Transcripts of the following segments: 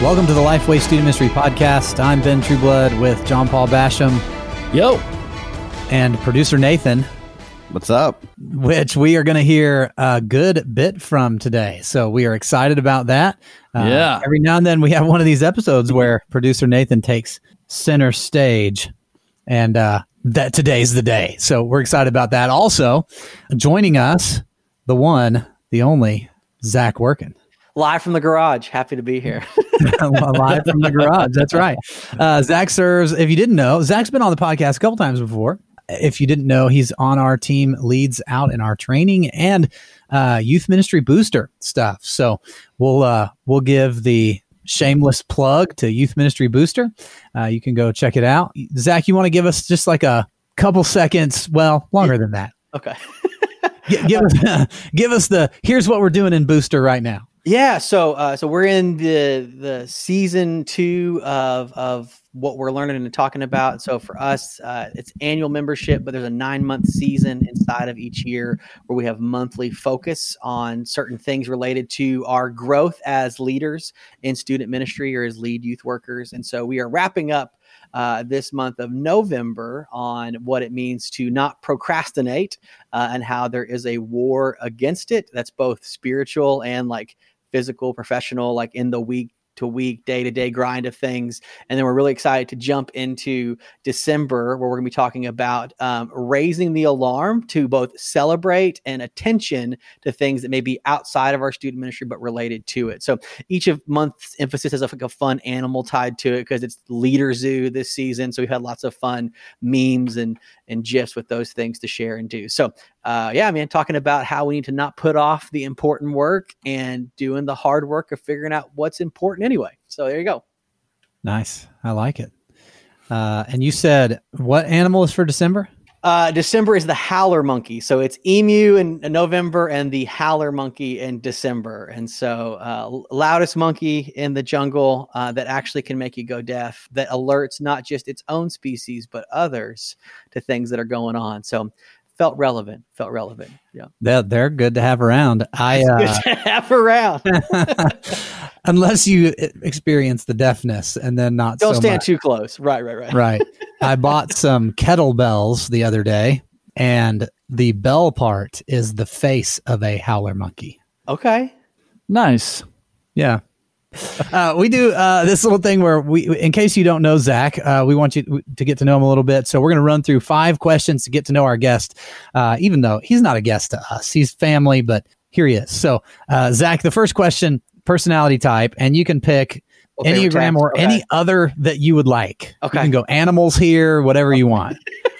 Welcome to the Lifeway Student Ministry Podcast. I'm Ben Trueblood with John Paul Basham. Yo. And producer Nathan. What's up? Which we are going to hear a good bit from today. So we are excited about that. Uh, yeah. Every now and then we have one of these episodes where producer Nathan takes center stage. And uh, that today's the day. So we're excited about that. Also, joining us, the one, the only, Zac Workun live from the garage. Happy to be here. live from the garage. That's right. Uh, Zac serves, if you didn't know, Zac's been on the podcast a couple times before. If you didn't know, he's on our team, leads out in our training and uh, youth ministry booster stuff. So we'll uh, we'll give the shameless plug to Youth Ministry Booster. Uh, you can go check it out. Zac, you want to give us just like a couple seconds? Well, longer than that. Okay. give, us, give us the here's what we're doing in Booster right now. Yeah, so uh, so we're in the the season two of of what we're learning and talking about. So for us, uh, it's annual membership, but there's a nine month season inside of each year where we have monthly focus on certain things related to our growth as leaders in student ministry or as lead youth workers. And so we are wrapping up uh, this month of November on what it means to not procrastinate uh, and how there is a war against it. That's both spiritual and like physical, professional, like in the week to week, day to day grind of things. And then we're really excited to jump into December, where we're going to be talking about um, raising the alarm to both celebrate and attention to things that may be outside of our student ministry, but related to it. So each of month's emphasis has a, like a fun animal tied to it because it's Leader Zoo this season. So we've had lots of fun memes and and gifs with those things to share and do. So uh, yeah, man, talking about how we need to not put off the important work and doing the hard work of figuring out what's important anyway. So there you go. Nice. I like it. Uh, and you said what animal is for December? Uh, December is the howler monkey. So it's emu in November and the howler monkey in December. And so, uh, loudest monkey in the jungle uh, that actually can make you go deaf, that alerts not just its own species, but others to things that are going on. So felt relevant. Felt relevant. Yeah, they're, they're good to have around. I uh, good to have around. unless you experience the deafness, and then not. Don't so stand much. too close. Right, right, right. Right. I bought some kettlebells the other day, and the bell part is the face of a howler monkey. Okay. Nice. Yeah. Uh, we do uh, this little thing where we, in case you don't know Zac, uh, we want you to get to know him a little bit. So we're going to run through five questions to get to know our guest, uh, even though he's not a guest to us. He's family, but here he is. So, uh, Zac, the first question, personality type, and you can pick okay, Enneagram or okay. any other that you would like. Okay. You can go animals here, whatever you want.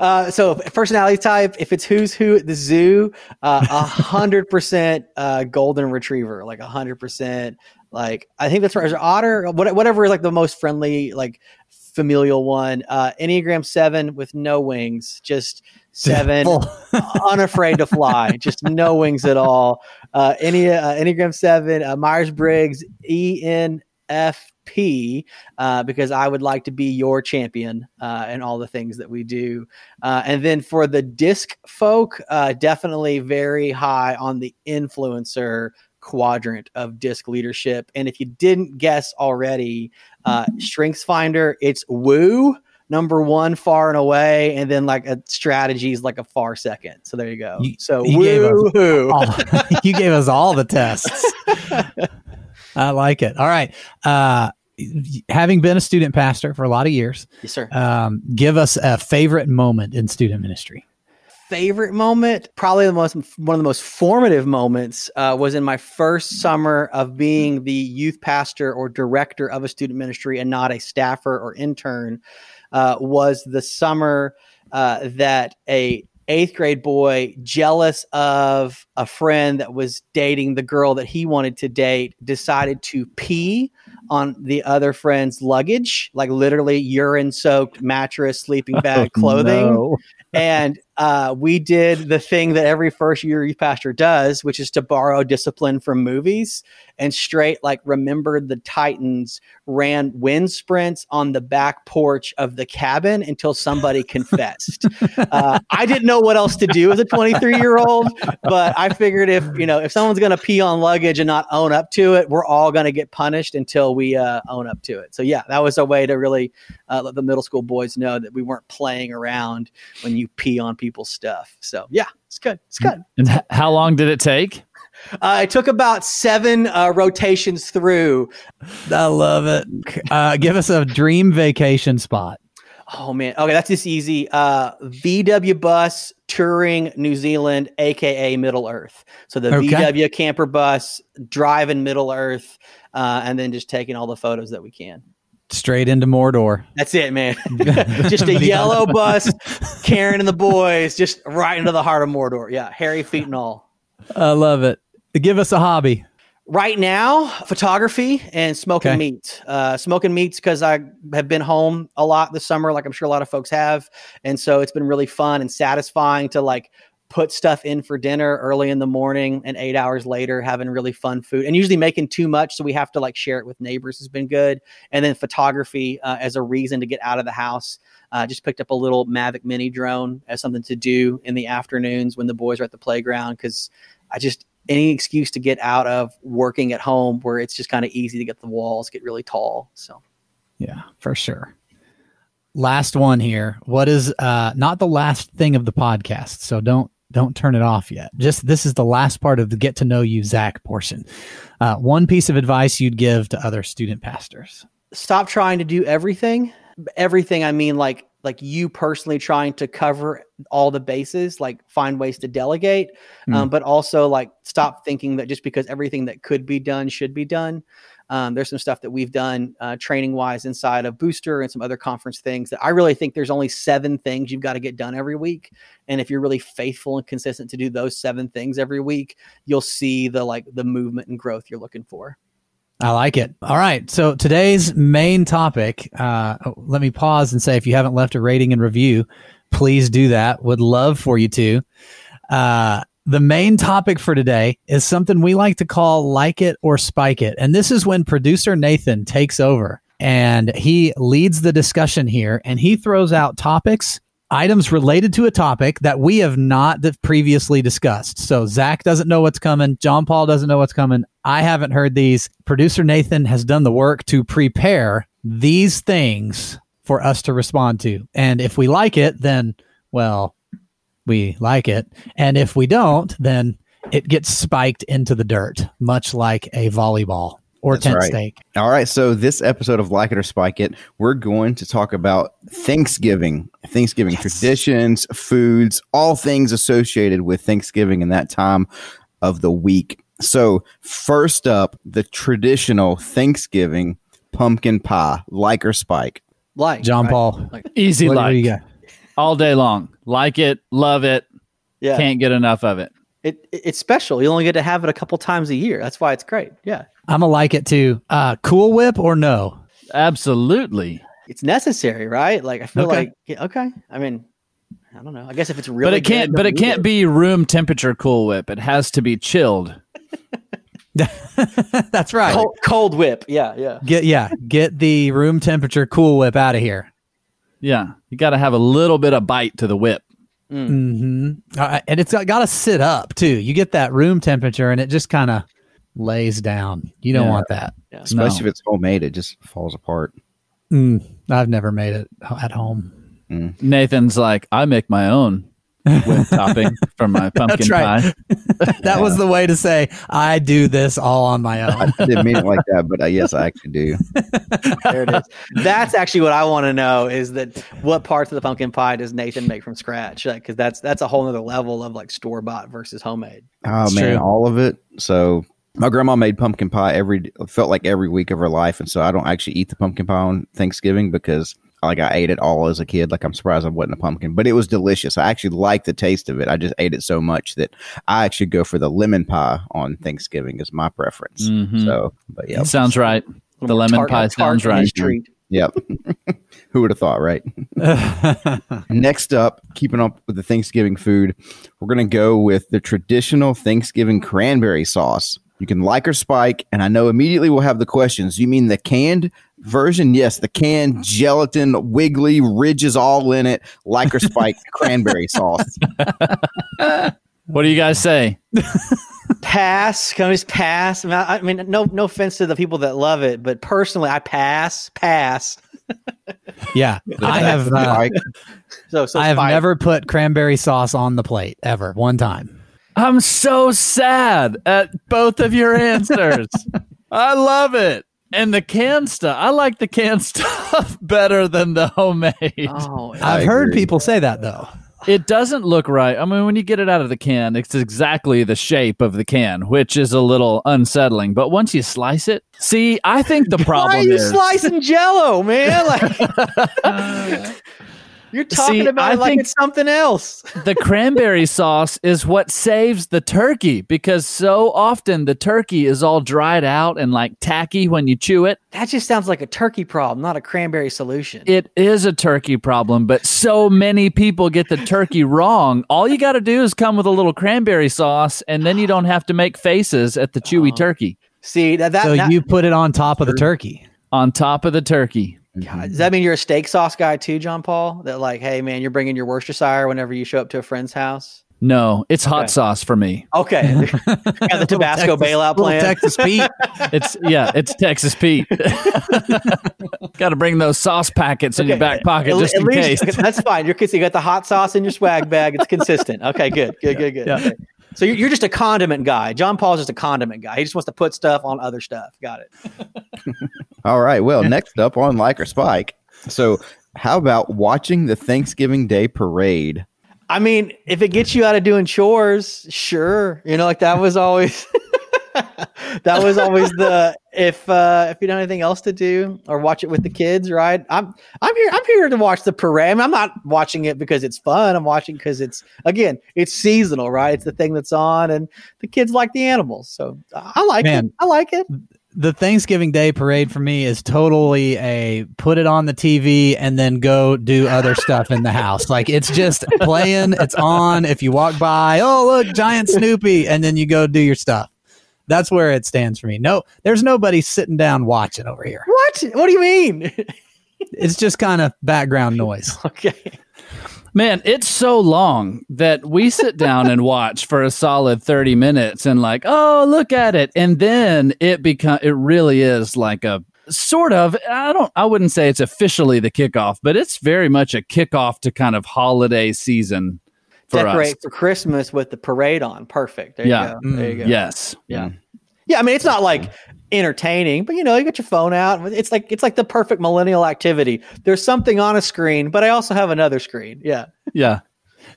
Uh, so personality type, if it's who's who at the zoo, a hundred percent golden retriever, like a hundred percent like I think that's right. Otter, whatever is like the most friendly, like familial one. Uh, Enneagram seven with no wings, just seven, unafraid to fly, just no wings at all. Uh, any uh, Enneagram seven, uh, Myers Briggs, E N F P, uh, because I would like to be your champion uh, in all the things that we do. Uh, and then for the disc folk, uh, definitely very high on the influencer quadrant of disc leadership. And if you didn't guess already, uh, Strengths Finder, it's woo number one far and away, and then like a strategy is like a far second. So there you go. You, so you woo all, you gave us all the tests. I like it. All right. Uh, having been a student pastor for a lot of years, yes, sir. Um, give us a favorite moment in student ministry favorite moment, probably the most one of the most formative moments, uh, was in my first summer of being the youth pastor or director of a student ministry and not a staffer or intern. Uh, was the summer uh, that a eighth grade boy, jealous of a friend that was dating the girl that he wanted to date, decided to pee on the other friend's luggage, like literally urine soaked mattress, sleeping oh, bag, clothing. Oh, no. and uh, we did the thing that every first year youth pastor does, which is to borrow discipline from movies and straight like remembered the Titans ran wind sprints on the back porch of the cabin until somebody confessed. Uh, I didn't know what else to do as a 23 year old, but I figured if you know if someone's going to pee on luggage and not own up to it, we're all going to get punished until we uh, own up to it. So yeah, that was a way to really uh, let the middle school boys know that we weren't playing around when you pee on people's stuff. So yeah, it's good. It's good. And how long did it take? Uh, it took about seven uh, rotations through. I love it. Uh, give us a dream vacation spot. Oh man, okay, that's just easy. Uh, VW bus touring New Zealand, aka Middle Earth. So the Okay. VW camper bus driving Middle Earth, uh, and then just taking all the photos that we can. Straight into Mordor. That's it, man. just a yellow bus, Karen and the boys, just right into the heart of Mordor. Yeah, hairy feet and all. I love it. Give us a hobby. Right now, photography and smoking Okay. meat. Uh, smoking meats because I have been home a lot this summer, like I'm sure a lot of folks have, and so it's been really fun and satisfying to like put stuff in for dinner early in the morning and eight hours later having really fun food and usually making too much so we have to like share it with neighbors has been good and then photography uh, as a reason to get out of the house uh, just picked up a little mavic mini drone as something to do in the afternoons when the boys are at the playground because i just any excuse to get out of working at home where it's just kind of easy to get the walls get really tall so Yeah, for sure. Last one here. What is uh not the last thing of the podcast, so don't don't turn it off yet. Just this is the last part of the get to know you Zac portion. Uh, one piece of advice you'd give to other student pastors. stop trying to do everything everything i mean like like you personally trying to cover all the bases like find ways to delegate um, but also like stop thinking that just because everything that could be done should be done um, there's some stuff that we've done uh, training wise inside of booster and some other conference things that i really think there's only seven things you've got to get done every week and if you're really faithful and consistent to do those seven things every week you'll see the like the movement and growth you're looking for I like it. All right. So today's main topic, uh, oh, let me pause and say if you haven't left a rating and review, please do that. Would love for you to. Uh, the main topic for today is something we like to call like it or spike it. And this is when producer Nathan takes over and he leads the discussion here and he throws out topics items related to a topic that we have not previously discussed. So Zac doesn't know what's coming. John Paul doesn't know what's coming. I haven't heard these. Producer Nathan has done the work to prepare these things for us to respond to. And if we like it, then, well, we like it. And if we don't, then it gets spiked into the dirt, much like a volleyball or That's tent right. stake. All right, so this episode of Like It or Spike It, we're going to talk about Thanksgiving, Thanksgiving traditions, foods, all things associated with Thanksgiving and that time of the week. So, first up, the traditional Thanksgiving pumpkin pie, like or spike. like John right? Paul, Easy what, what like you got? all day long. Like it, love it, yeah can't get enough of it. it, it- it's special. You only get to have it a couple times a year. That's why it's great. Yeah. I'm going to like it too. Uh, cool Whip or no? Absolutely. It's necessary, right? Like I feel Okay. like yeah, okay. I mean, I don't know. I guess if it's really but it can't good, but it can't need be room temperature cool whip. It has to be chilled. That's right. cold, cold whip. Yeah, yeah. Get yeah, get the room temperature Cool Whip out of here. Yeah. You got to have a little bit of bite to the whip. hmm Uh, and it's got to sit up too. You get that room temperature, and it just kind of lays down. You don't Yeah. want that. Especially No. if it's homemade, it just falls apart. Mm, I've never made it at home. Nathan's like, I make my own whip topping for my pumpkin right. pie. that was the way to say I do this all on my own. I didn't mean it like that, but uh, yes, I actually do. There it is. That's actually what I want to know is that what parts of the pumpkin pie does Nathan make from scratch? Because that's that's a whole other level of like store bought versus homemade. Oh It's man, true. all of it. So my grandma made pumpkin pie every felt like every week of her life, and so I don't actually eat the pumpkin pie on Thanksgiving because like I ate it all as a kid. Like I'm surprised I wasn't a pumpkin, but it was delicious. I actually liked the taste of it. I just ate it so much that I actually go for the lemon pie on Thanksgiving is my preference. Mhm. So, but yeah, Sounds right. The lemon tart- pie tart sounds in right. treat. Yep. Who would have thought, right? Next up, keeping up with the Thanksgiving food, we're going to go with the traditional Thanksgiving cranberry sauce. You can like or spike, and I know immediately we'll have the questions. You mean the canned version? Yes, the canned gelatin, wiggly, ridges all in it, like or spike cranberry sauce. What do you guys say? pass. Can I just pass? I mean, I I mean, no, no offense to the people that love it, but personally, I pass, pass. yeah, I have. Uh, So, so I have spike. never put cranberry sauce on the plate ever. One time. I'm so sad at both of your answers. I love it. And the canned stuff, I like the canned stuff better than the homemade. Oh, I I've heard agree. people say that though. It doesn't look right. I mean, when you get it out of the can, it's exactly the shape of the can, which is a little unsettling. But once you slice it, see, I think the problem why are problem you is slicing Jello, man? Like, you're talking See, about I it like think- it's something else. the cranberry sauce is what saves the turkey because so often the turkey is all dried out and like tacky when you chew it. That just sounds like a turkey problem, not a cranberry solution. It is a turkey problem, but so many people get the turkey wrong. All you got to do is come with a little cranberry sauce, and then you don't have to make faces at the chewy Oh. turkey See that that, So that- you put it on top of the turkey. on top of the turkey. Mm-hmm. God, does that mean you're a steak sauce guy too, John Paul? That like, hey man, you're bringing your Worcestershire whenever you show up to a friend's house. No, it's hot Okay. sauce for me. Okay, got the Tabasco Texas- bailout plan. Texas Pete. It's yeah, it's Texas Pete. got to bring those sauce packets in your back pocket at- just at in least- case. That's fine. You're you got the hot sauce in your swag bag. It's consistent. Okay, good, good, good, good. Yeah. Okay. So you're, you're just a condiment guy. John Paul's just a condiment guy. He just wants to put stuff on other stuff. Got it. All right. Well, next up on Like or Spike. So, how about watching the Thanksgiving Day parade? I mean, if it gets you out of doing chores, sure. You know, like that was always that was always the if uh if you don't have anything else to do or watch it with the kids, right? I'm I'm here I'm here to watch the parade. I mean, I'm not watching it because it's fun. I'm watching because it's again, it's seasonal, right? It's the thing that's on and the kids like the animals. So I like Man. it. I like it. the Thanksgiving Day parade for me is totally a put it on the TV and then go do other stuff in the house. Like it's just playing, it's on. If you walk by, oh look, giant Snoopy, and then you go do your stuff. That's where it stands for me. No, there's nobody sitting down watching over here. What? What do you mean? It's just kind of background noise. okay. Man, it's so long that we sit down and watch for a solid 30 minutes and like, oh, look at it. And then it become it really is like a sort of I don't I wouldn't say it's officially the kickoff, but it's very much a kickoff to kind of holiday season for Decorate us. for Christmas with the parade on. Perfect. There Yeah. you go. There mm. you go. Yes. Yeah. Mm. Yeah, I mean it's not like entertaining, but you know, you get your phone out. It's like it's like the perfect millennial activity. There's something on a screen, but I also have another screen. Yeah. Yeah.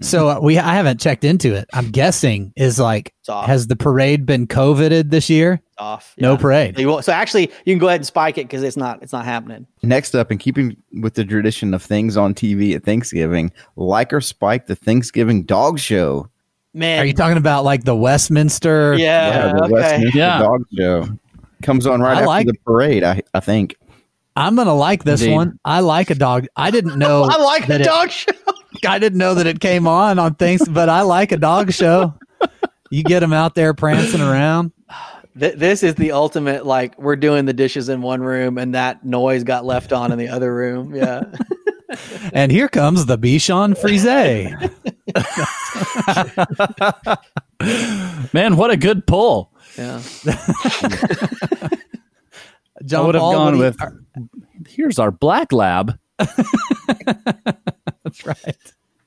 So uh, we I haven't checked into it. I'm guessing is like has the parade been coveted this year? It's off. No parade. So, you won't- so actually you can go ahead and spike it because it's not it's not happening. Next up, and keeping with the tradition of things on TV at Thanksgiving, Like or Spike the Thanksgiving Dog Show. Man. Are you talking about like the Westminster? yeah, the okay. Westminster Yeah. Dog Show comes on right I after like- the parade. I, I think. I'm gonna like this Indeed. one. I like a dog. I didn't know. I like the that it- dog show. I didn't know that it came on on things, but I like a dog show. You get them out there prancing around. Th- this is the ultimate like we're doing the dishes in one room and that noise got left on in the other room. Yeah. And here comes the Bichon Frise. Man, what a good pull. Yeah. John I would have Paul, gone what do you- with here's our black lab. That's right.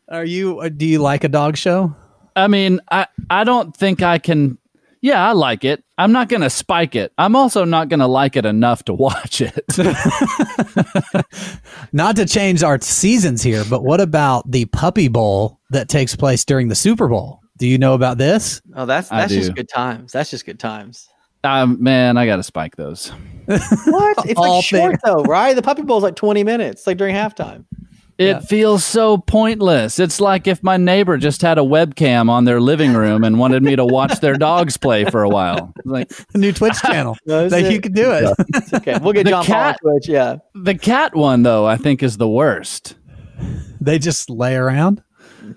Are you? uh, Do you like a dog show? I mean, I I don't think I can. Yeah, I like it. I'm not going to spike it. I'm also not going to like it enough to watch it. Not to change our seasons here, but what about the Puppy Bowl that takes place during the Super Bowl? Do you know about this? Oh, that's that's just good times. That's just good times. Um, man, I got to spike those. What? It's All like short things- though, right? The puppy bowl is like 20 minutes, like during halftime. It Yeah. feels so pointless. It's like if my neighbor just had a webcam on their living room and wanted me to watch their dogs play for a while. Like a new Twitch channel. No, like it? you can do it. It's okay. We'll get The John Paul on cat- Twitch. Yeah. the cat one though, I think is the worst. They just lay around.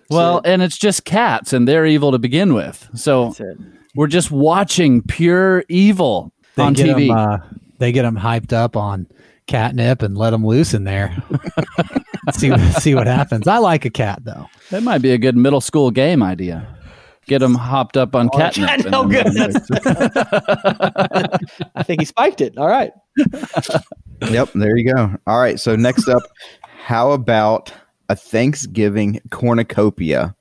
Well, it. and it's just cats and they're evil to begin with. So That's it. We're just watching pure evil They on get TV. 'em, uh, they get them hyped up on catnip and let them loose in there. see see what happens. I like a cat though. that might be a good middle school game idea. Get them hopped up on catnip. cat- and oh, then- goodness. I think he spiked it. All right. Yep, there you go. All right, so next up, how about a Thanksgiving cornucopia?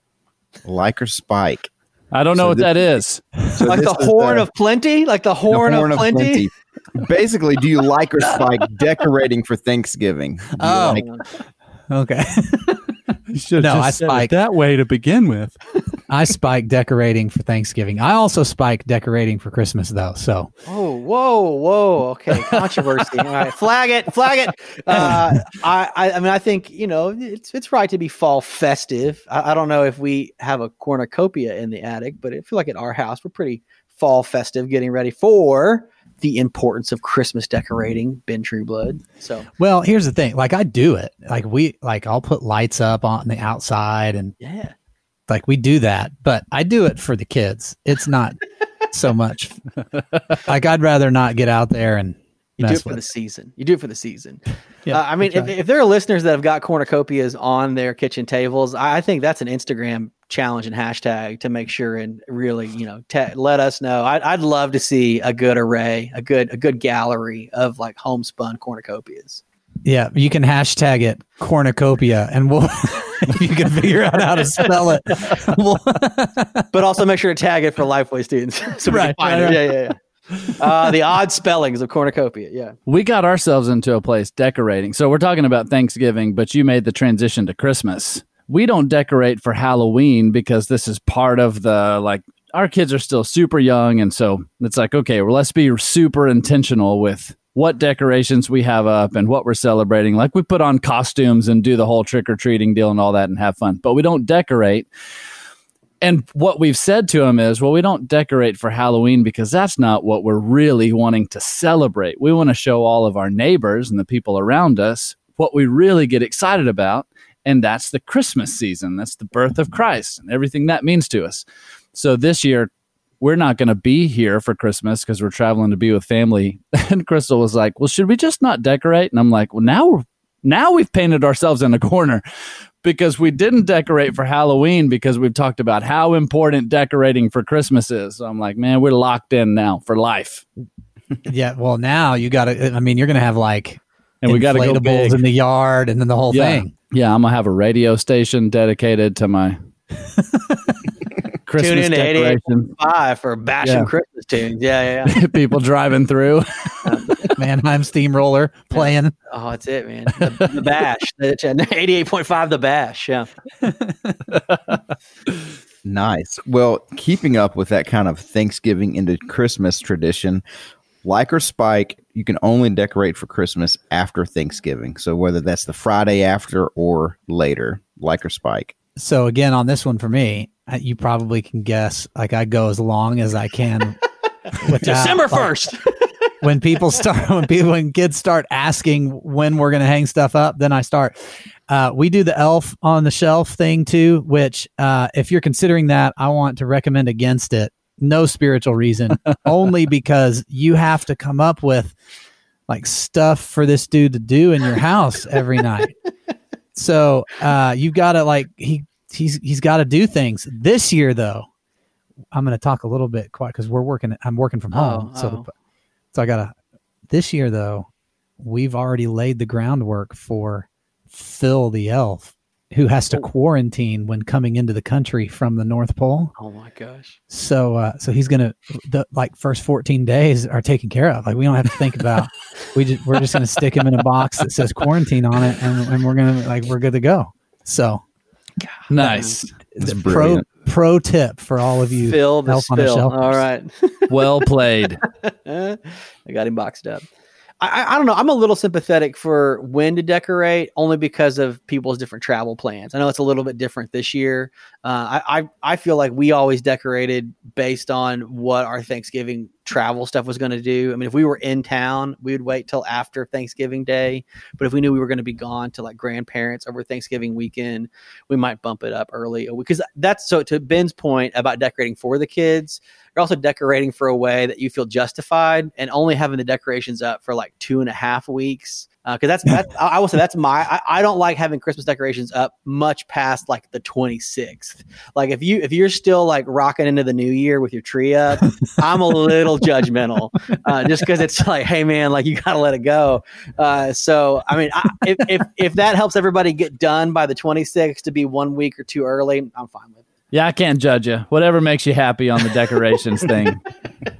Like or spike? I don't know So what this- that is. So Like the is horn of plenty? Like the the horn, of, plenty? Basically, do you like or spike decorating for Thanksgiving? Do Oh. like- Okay. You No, I spike. that way to begin with. I spike decorating for Thanksgiving. I also spike decorating for Christmas though. So Oh, whoa, whoa. Okay, controversy. All right, flag it, flag it. Uh, I, I, I mean, I think you know it's it's right to be fall festive. I, I don't know if we have a cornucopia in the attic, but I feel like at our house we're pretty fall festive, getting ready for the importance of Christmas decorating. Ben Trueblood. So well, here's the thing. Like I do it. Like we like I'll put lights up on the outside and yeah, like we do that, but I do it for the kids. It's not so much like I'd rather not get out there and you do it for the season. You do it for the season. Yeah, Uh, I mean, if, if there are listeners that have got cornucopias on their kitchen tables, I, I think that's an Instagram challenge and hashtag to make sure and really, you know, te- let us know. I'd, I'd love to see a good array, a good a good gallery of like homespun cornucopias. Yeah, you can hashtag it cornucopia and we'll if you can figure out how to spell it. We'll, But also make sure to tag it for Lifeway students so we Right, can find right, it. Yeah, yeah, yeah. Uh, the odd spellings of cornucopia. Yeah. We got ourselves into a place decorating. So we're talking about Thanksgiving, but you made the transition to Christmas. We don't decorate for Halloween because this is part of the like our kids are still super young and so it's like okay, well let's be super intentional with what decorations we have up and what we're celebrating. Like we put on costumes and do the whole trick or treating deal and all that and have fun. But we don't decorate and what we've said to them is, well, we don't decorate for Halloween because that's not what we're really wanting to celebrate. We want to show all of our neighbors and the people around us what we really get excited about. And that's the Christmas season. That's the birth of Christ and everything that means to us. So this year, we're not going to be here for Christmas because we're traveling to be with family. And Crystal was like, well, should we just not decorate? And I'm like, well, now we're now we've painted ourselves in a corner because we didn't decorate for Halloween because we've talked about how important decorating for Christmas is. So I'm like, man, we're locked in now for life. yeah, well now you got to I mean you're going to have like And we got to go inflatables big. in the yard and then the whole yeah. thing. Yeah, I'm going to have a radio station dedicated to my Christmas in to decoration. Five for bashing Yeah. Christmas tunes. Yeah, yeah, yeah. People driving through. Mannheim steamroller playing. Oh, that's it, man. The, the bash. The- 88.5 the bash. Yeah. Nice. Well, keeping up with that kind of Thanksgiving into Christmas tradition, like or spike, you can only decorate for Christmas after Thanksgiving. So whether that's the Friday after or later, like or spike. So again on this one for me, you probably can guess like I go as long as I can without, December like, 1st. when people start when people when kids start asking when we're going to hang stuff up then i start. Uh, we do the elf on the shelf thing too which uh, if you're considering that i want to recommend against it. No spiritual reason only because you have to come up with like stuff for this dude to do in your house every night. So uh, you've got to like he he's he's got to do things this year though i'm going to talk a little bit quiet because we're working i'm working from home Oh, so oh. the, so I gotta. This year though, we've already laid the groundwork for Phil the elf, who has to Oh. quarantine when coming into the country from the North Pole. Oh, my gosh. So, uh, so he's gonna the like first fourteen days are taken care of. Like we don't have to think about. we just we're just gonna stick him in a box that says quarantine on it, and, and we're gonna like we're good to go. So, nice. That's the pro pro tip for all of you Phil the elf on a spill. shelf. All right. Well played. I got him boxed up. I, I don't know. I'm a little sympathetic for when to decorate, only because of people's different travel plans. I know it's a little bit different this year. Uh, I, I I feel like we always decorated based on what our Thanksgiving travel stuff was going to do. I mean, if we were in town, we would wait till after Thanksgiving Day. But if we knew we were going to be gone to like grandparents over Thanksgiving weekend, we might bump it up early because that's so. To Ben's point about decorating for the kids, you're also decorating for a way that you feel justified, and only having the decorations up for like two and a half weeks because uh, that's that's I will say that's my I, I, don't like having Christmas decorations up much past like the 26th. Like if you if you're still like rocking into the new year with your tree up, I'm a little judgmental uh, just because it's like, hey man, like you gotta let it go. Uh, so I mean, I, if, if if that helps everybody get done by the 26th to be one week or two early, I'm fine with it. Yeah, I can't judge you. Whatever makes you happy on the decorations thing.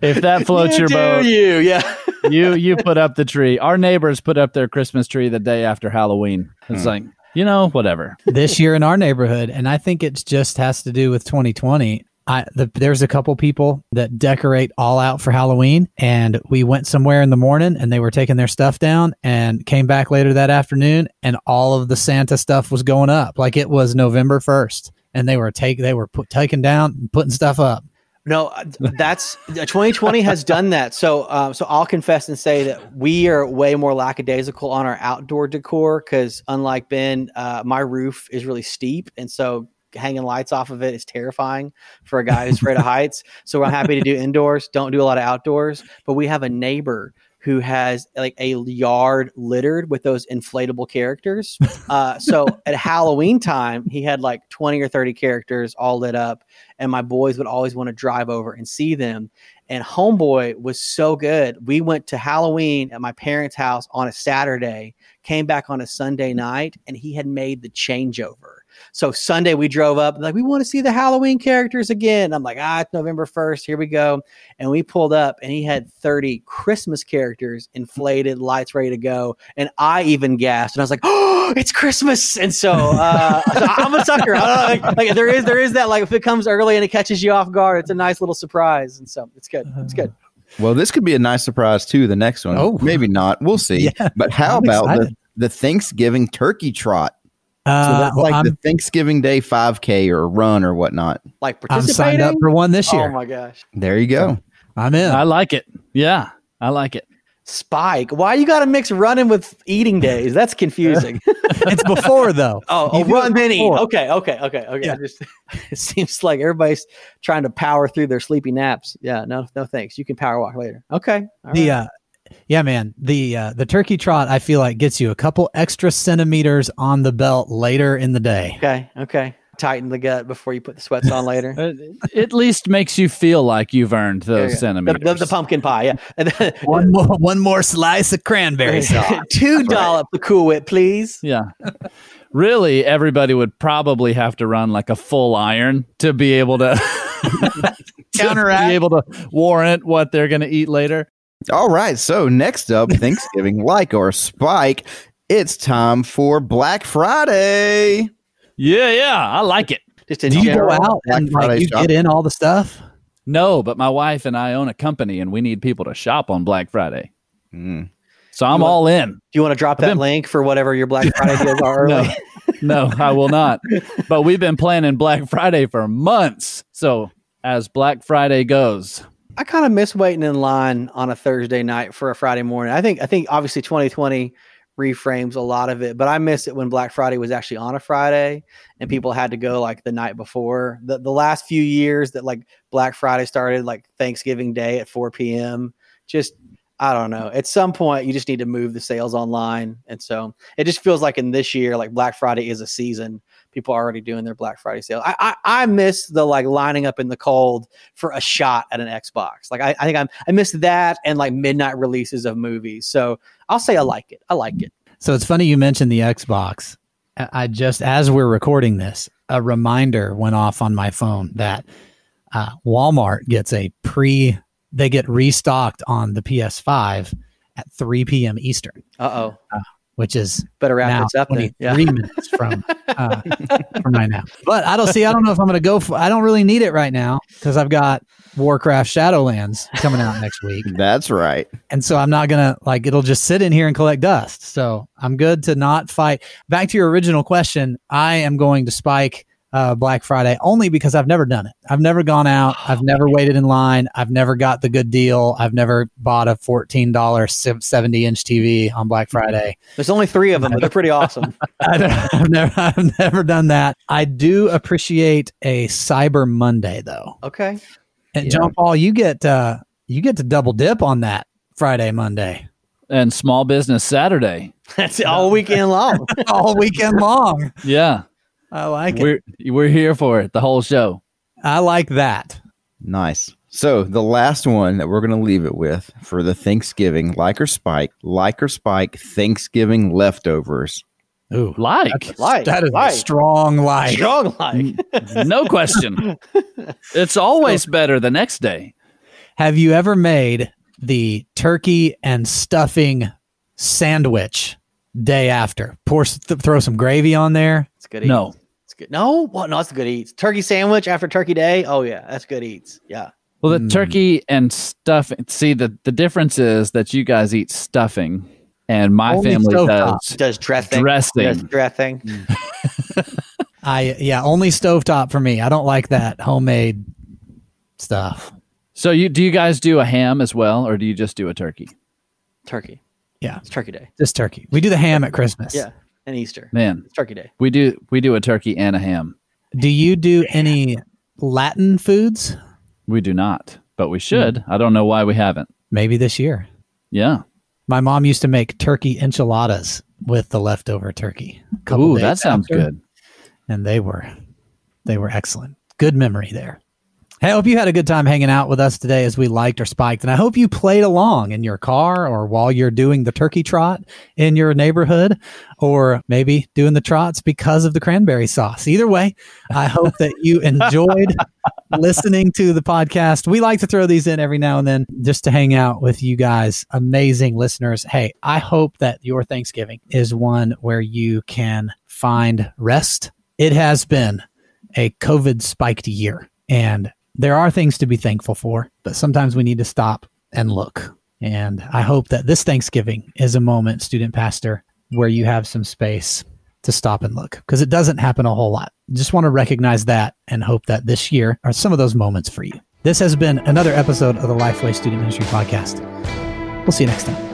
If that floats you your boat, you yeah. you you put up the tree. Our neighbors put up their Christmas tree the day after Halloween. It's Hmm. like you know, whatever. this year in our neighborhood, and I think it just has to do with 2020. I the, there's a couple people that decorate all out for Halloween, and we went somewhere in the morning, and they were taking their stuff down, and came back later that afternoon, and all of the Santa stuff was going up, like it was November 1st, and they were take they were put, taking down, and putting stuff up. No, uh, that's 2020 has done that. So, um, so I'll confess and say that we are way more lackadaisical on our outdoor decor because, unlike Ben, uh, my roof is really steep, and so hanging lights off of it is terrifying for a guy who's afraid of heights. So we're happy to do indoors. Don't do a lot of outdoors. But we have a neighbor who has like a yard littered with those inflatable characters. Uh, so at Halloween time, he had like 20 or 30 characters all lit up, and my boys would always want to drive over and see them. And Homeboy was so good. We went to Halloween at my parents' house on a Saturday, came back on a Sunday night, and he had made the changeover. So Sunday we drove up like we want to see the Halloween characters again. I'm like, ah, it's November 1st. Here we go. And we pulled up and he had 30 Christmas characters, inflated, lights ready to go. And I even gasped and I was like, oh, it's Christmas. And so, uh, so I'm a sucker. I like, like there is there is that like if it comes early and it catches you off guard, it's a nice little surprise. And so it's good. It's good. Well, this could be a nice surprise too. The next one, Oh. maybe not. We'll see. Yeah, but how I'm about the, the Thanksgiving turkey trot? So Uh, that's like I'm, the Thanksgiving Day 5K or run or whatnot. Like participating. I'm signed up for one this year. Oh my gosh. There you go. I'm in. I like it. Yeah, I like it. Spike. Why you gotta mix running with eating days? That's confusing. it's before though. Oh, You oh run it then eat. Okay, okay, okay, okay. Yeah. Just, it seems like everybody's trying to power through their sleepy naps. Yeah, no, no, thanks. You can power walk later. Okay. all the right. uh yeah man the uh the turkey trot i feel like gets you a couple extra centimeters on the belt later in the day okay, okay. Tighten the gut before you put the sweats on later. Uh, At least makes you feel like you've earned There you those centimeters. The, the, the pumpkin pie, yeah. One more one more slice of cranberry sauce Two dollops of Cool Whip, please. Yeah. Really, everybody would probably have to run like a full iron to be able to to Counteract. be able to warrant what they're going to eat later. All right. So next up, Thanksgiving, like or Spike, it's time for Black Friday. Yeah, yeah, I like it. Just in do you general. go out Black and like you shopping. get in all the stuff No, but my wife and I own a company and we need people to shop on Black Friday. Mm. So I'm want- all in. Do you want to drop that been- link for whatever your Black Friday deals are No, no, I will not. But we've been planning Black Friday for months. So as Black Friday goes, I kind of miss waiting in line on a Thursday night for a Friday morning. I think I think obviously 2020 reframes a lot of it, but I miss it when Black Friday was actually on a Friday and people had to go like the night before. The the last few years that like Black Friday started like Thanksgiving Day at 4 p.m. Just I don't know. At some point, you just need to move the sales online, and so it just feels like in this year, like Black Friday is a season. People are already doing their Black Friday sale. I, I I miss the like lining up in the cold for a shot at an Xbox. Like I, I think I'm I miss that and like midnight releases of movies. So I'll say I like it. I like it. so it's funny you mentioned the xbox I just as we're recording this a reminder went off on my phone that uh, walmart gets a pre they get restocked on the ps5 at 3 p.m eastern Uh oh. Which is Better wrap now this up. Then. 23 Yeah. minutes from uh, from right now. But I don't see. I don't know if I'm going to go. For, I don't really need it right now because I've got Warcraft Shadowlands coming out next week, That's right. and so I'm not gonna like. It'll just sit in here and collect dust. So I'm good to not fight. Back to your original question, I am going to spike. Uh, Black Friday only because I've never done it. I've never gone out. I've never waited in line. I've never got the good deal. I've never bought a fourteen dollar seventy inch TV on Black Friday. There's only three of them, but they're pretty awesome. I don't, I've never, I've never done that. I do appreciate a Cyber Monday though. Okay. And Yeah. John Paul, you get uh, you get to double dip on that Friday, Monday, And Small Business Saturday. That's all weekend long. all weekend long. Yeah. I like it. We're we're here for it, the whole show. I like that. Nice. So the last one that we're going to leave it with for the Thanksgiving, like or spike, like or spike Thanksgiving leftovers. Ooh, Like. Like, that is like. a strong like. Strong like. No question. It's always better the next day. Have you ever made the turkey and stuffing sandwich day after? Pour th- throw some gravy on there. It's good eats. No. It's good. No, what? No, it's good eats. Turkey sandwich after turkey day. Oh yeah, that's good eats. Yeah. Well, the Mm. turkey and stuffing. See, the, the difference is that you guys eat stuffing, and my Only family does Does dressing. dressing. Does dressing. I yeah, only stovetop for me. I don't like that homemade stuff. So, you do you guys do a ham as well, or do you just do a turkey? Turkey. Yeah. It's turkey day. Just turkey. We do the ham at Christmas. Yeah. And Easter. Man, It's turkey day. we do we do a turkey and a ham. Do you do any Latin foods? We do not, but we should. Hmm. I don't know why we haven't. Maybe this year. Yeah. My mom used to make turkey enchiladas with the leftover turkey. Ooh, that sounds after, good. And they were they were excellent. Good memory there. I hope you had a good time hanging out with us today as we liked or spiked. And I hope you played along in your car or while you're doing the turkey trot in your neighborhood or maybe doing the trots because of the cranberry sauce. Either way, I hope that you enjoyed listening to the podcast. We like to throw these in every now and then just to hang out with you guys, amazing listeners. Hey, I hope that your Thanksgiving is one where you can find rest. It has been a COVID spiked year, and there are things to be thankful for, but sometimes we need to stop and look. And I hope that this Thanksgiving is a moment, student pastor, where you have some space to stop and look because it doesn't happen a whole lot. Just want to recognize that and hope that this year are some of those moments for you. This has been another episode of the Lifeway Student Ministry Podcast. We'll see you next time.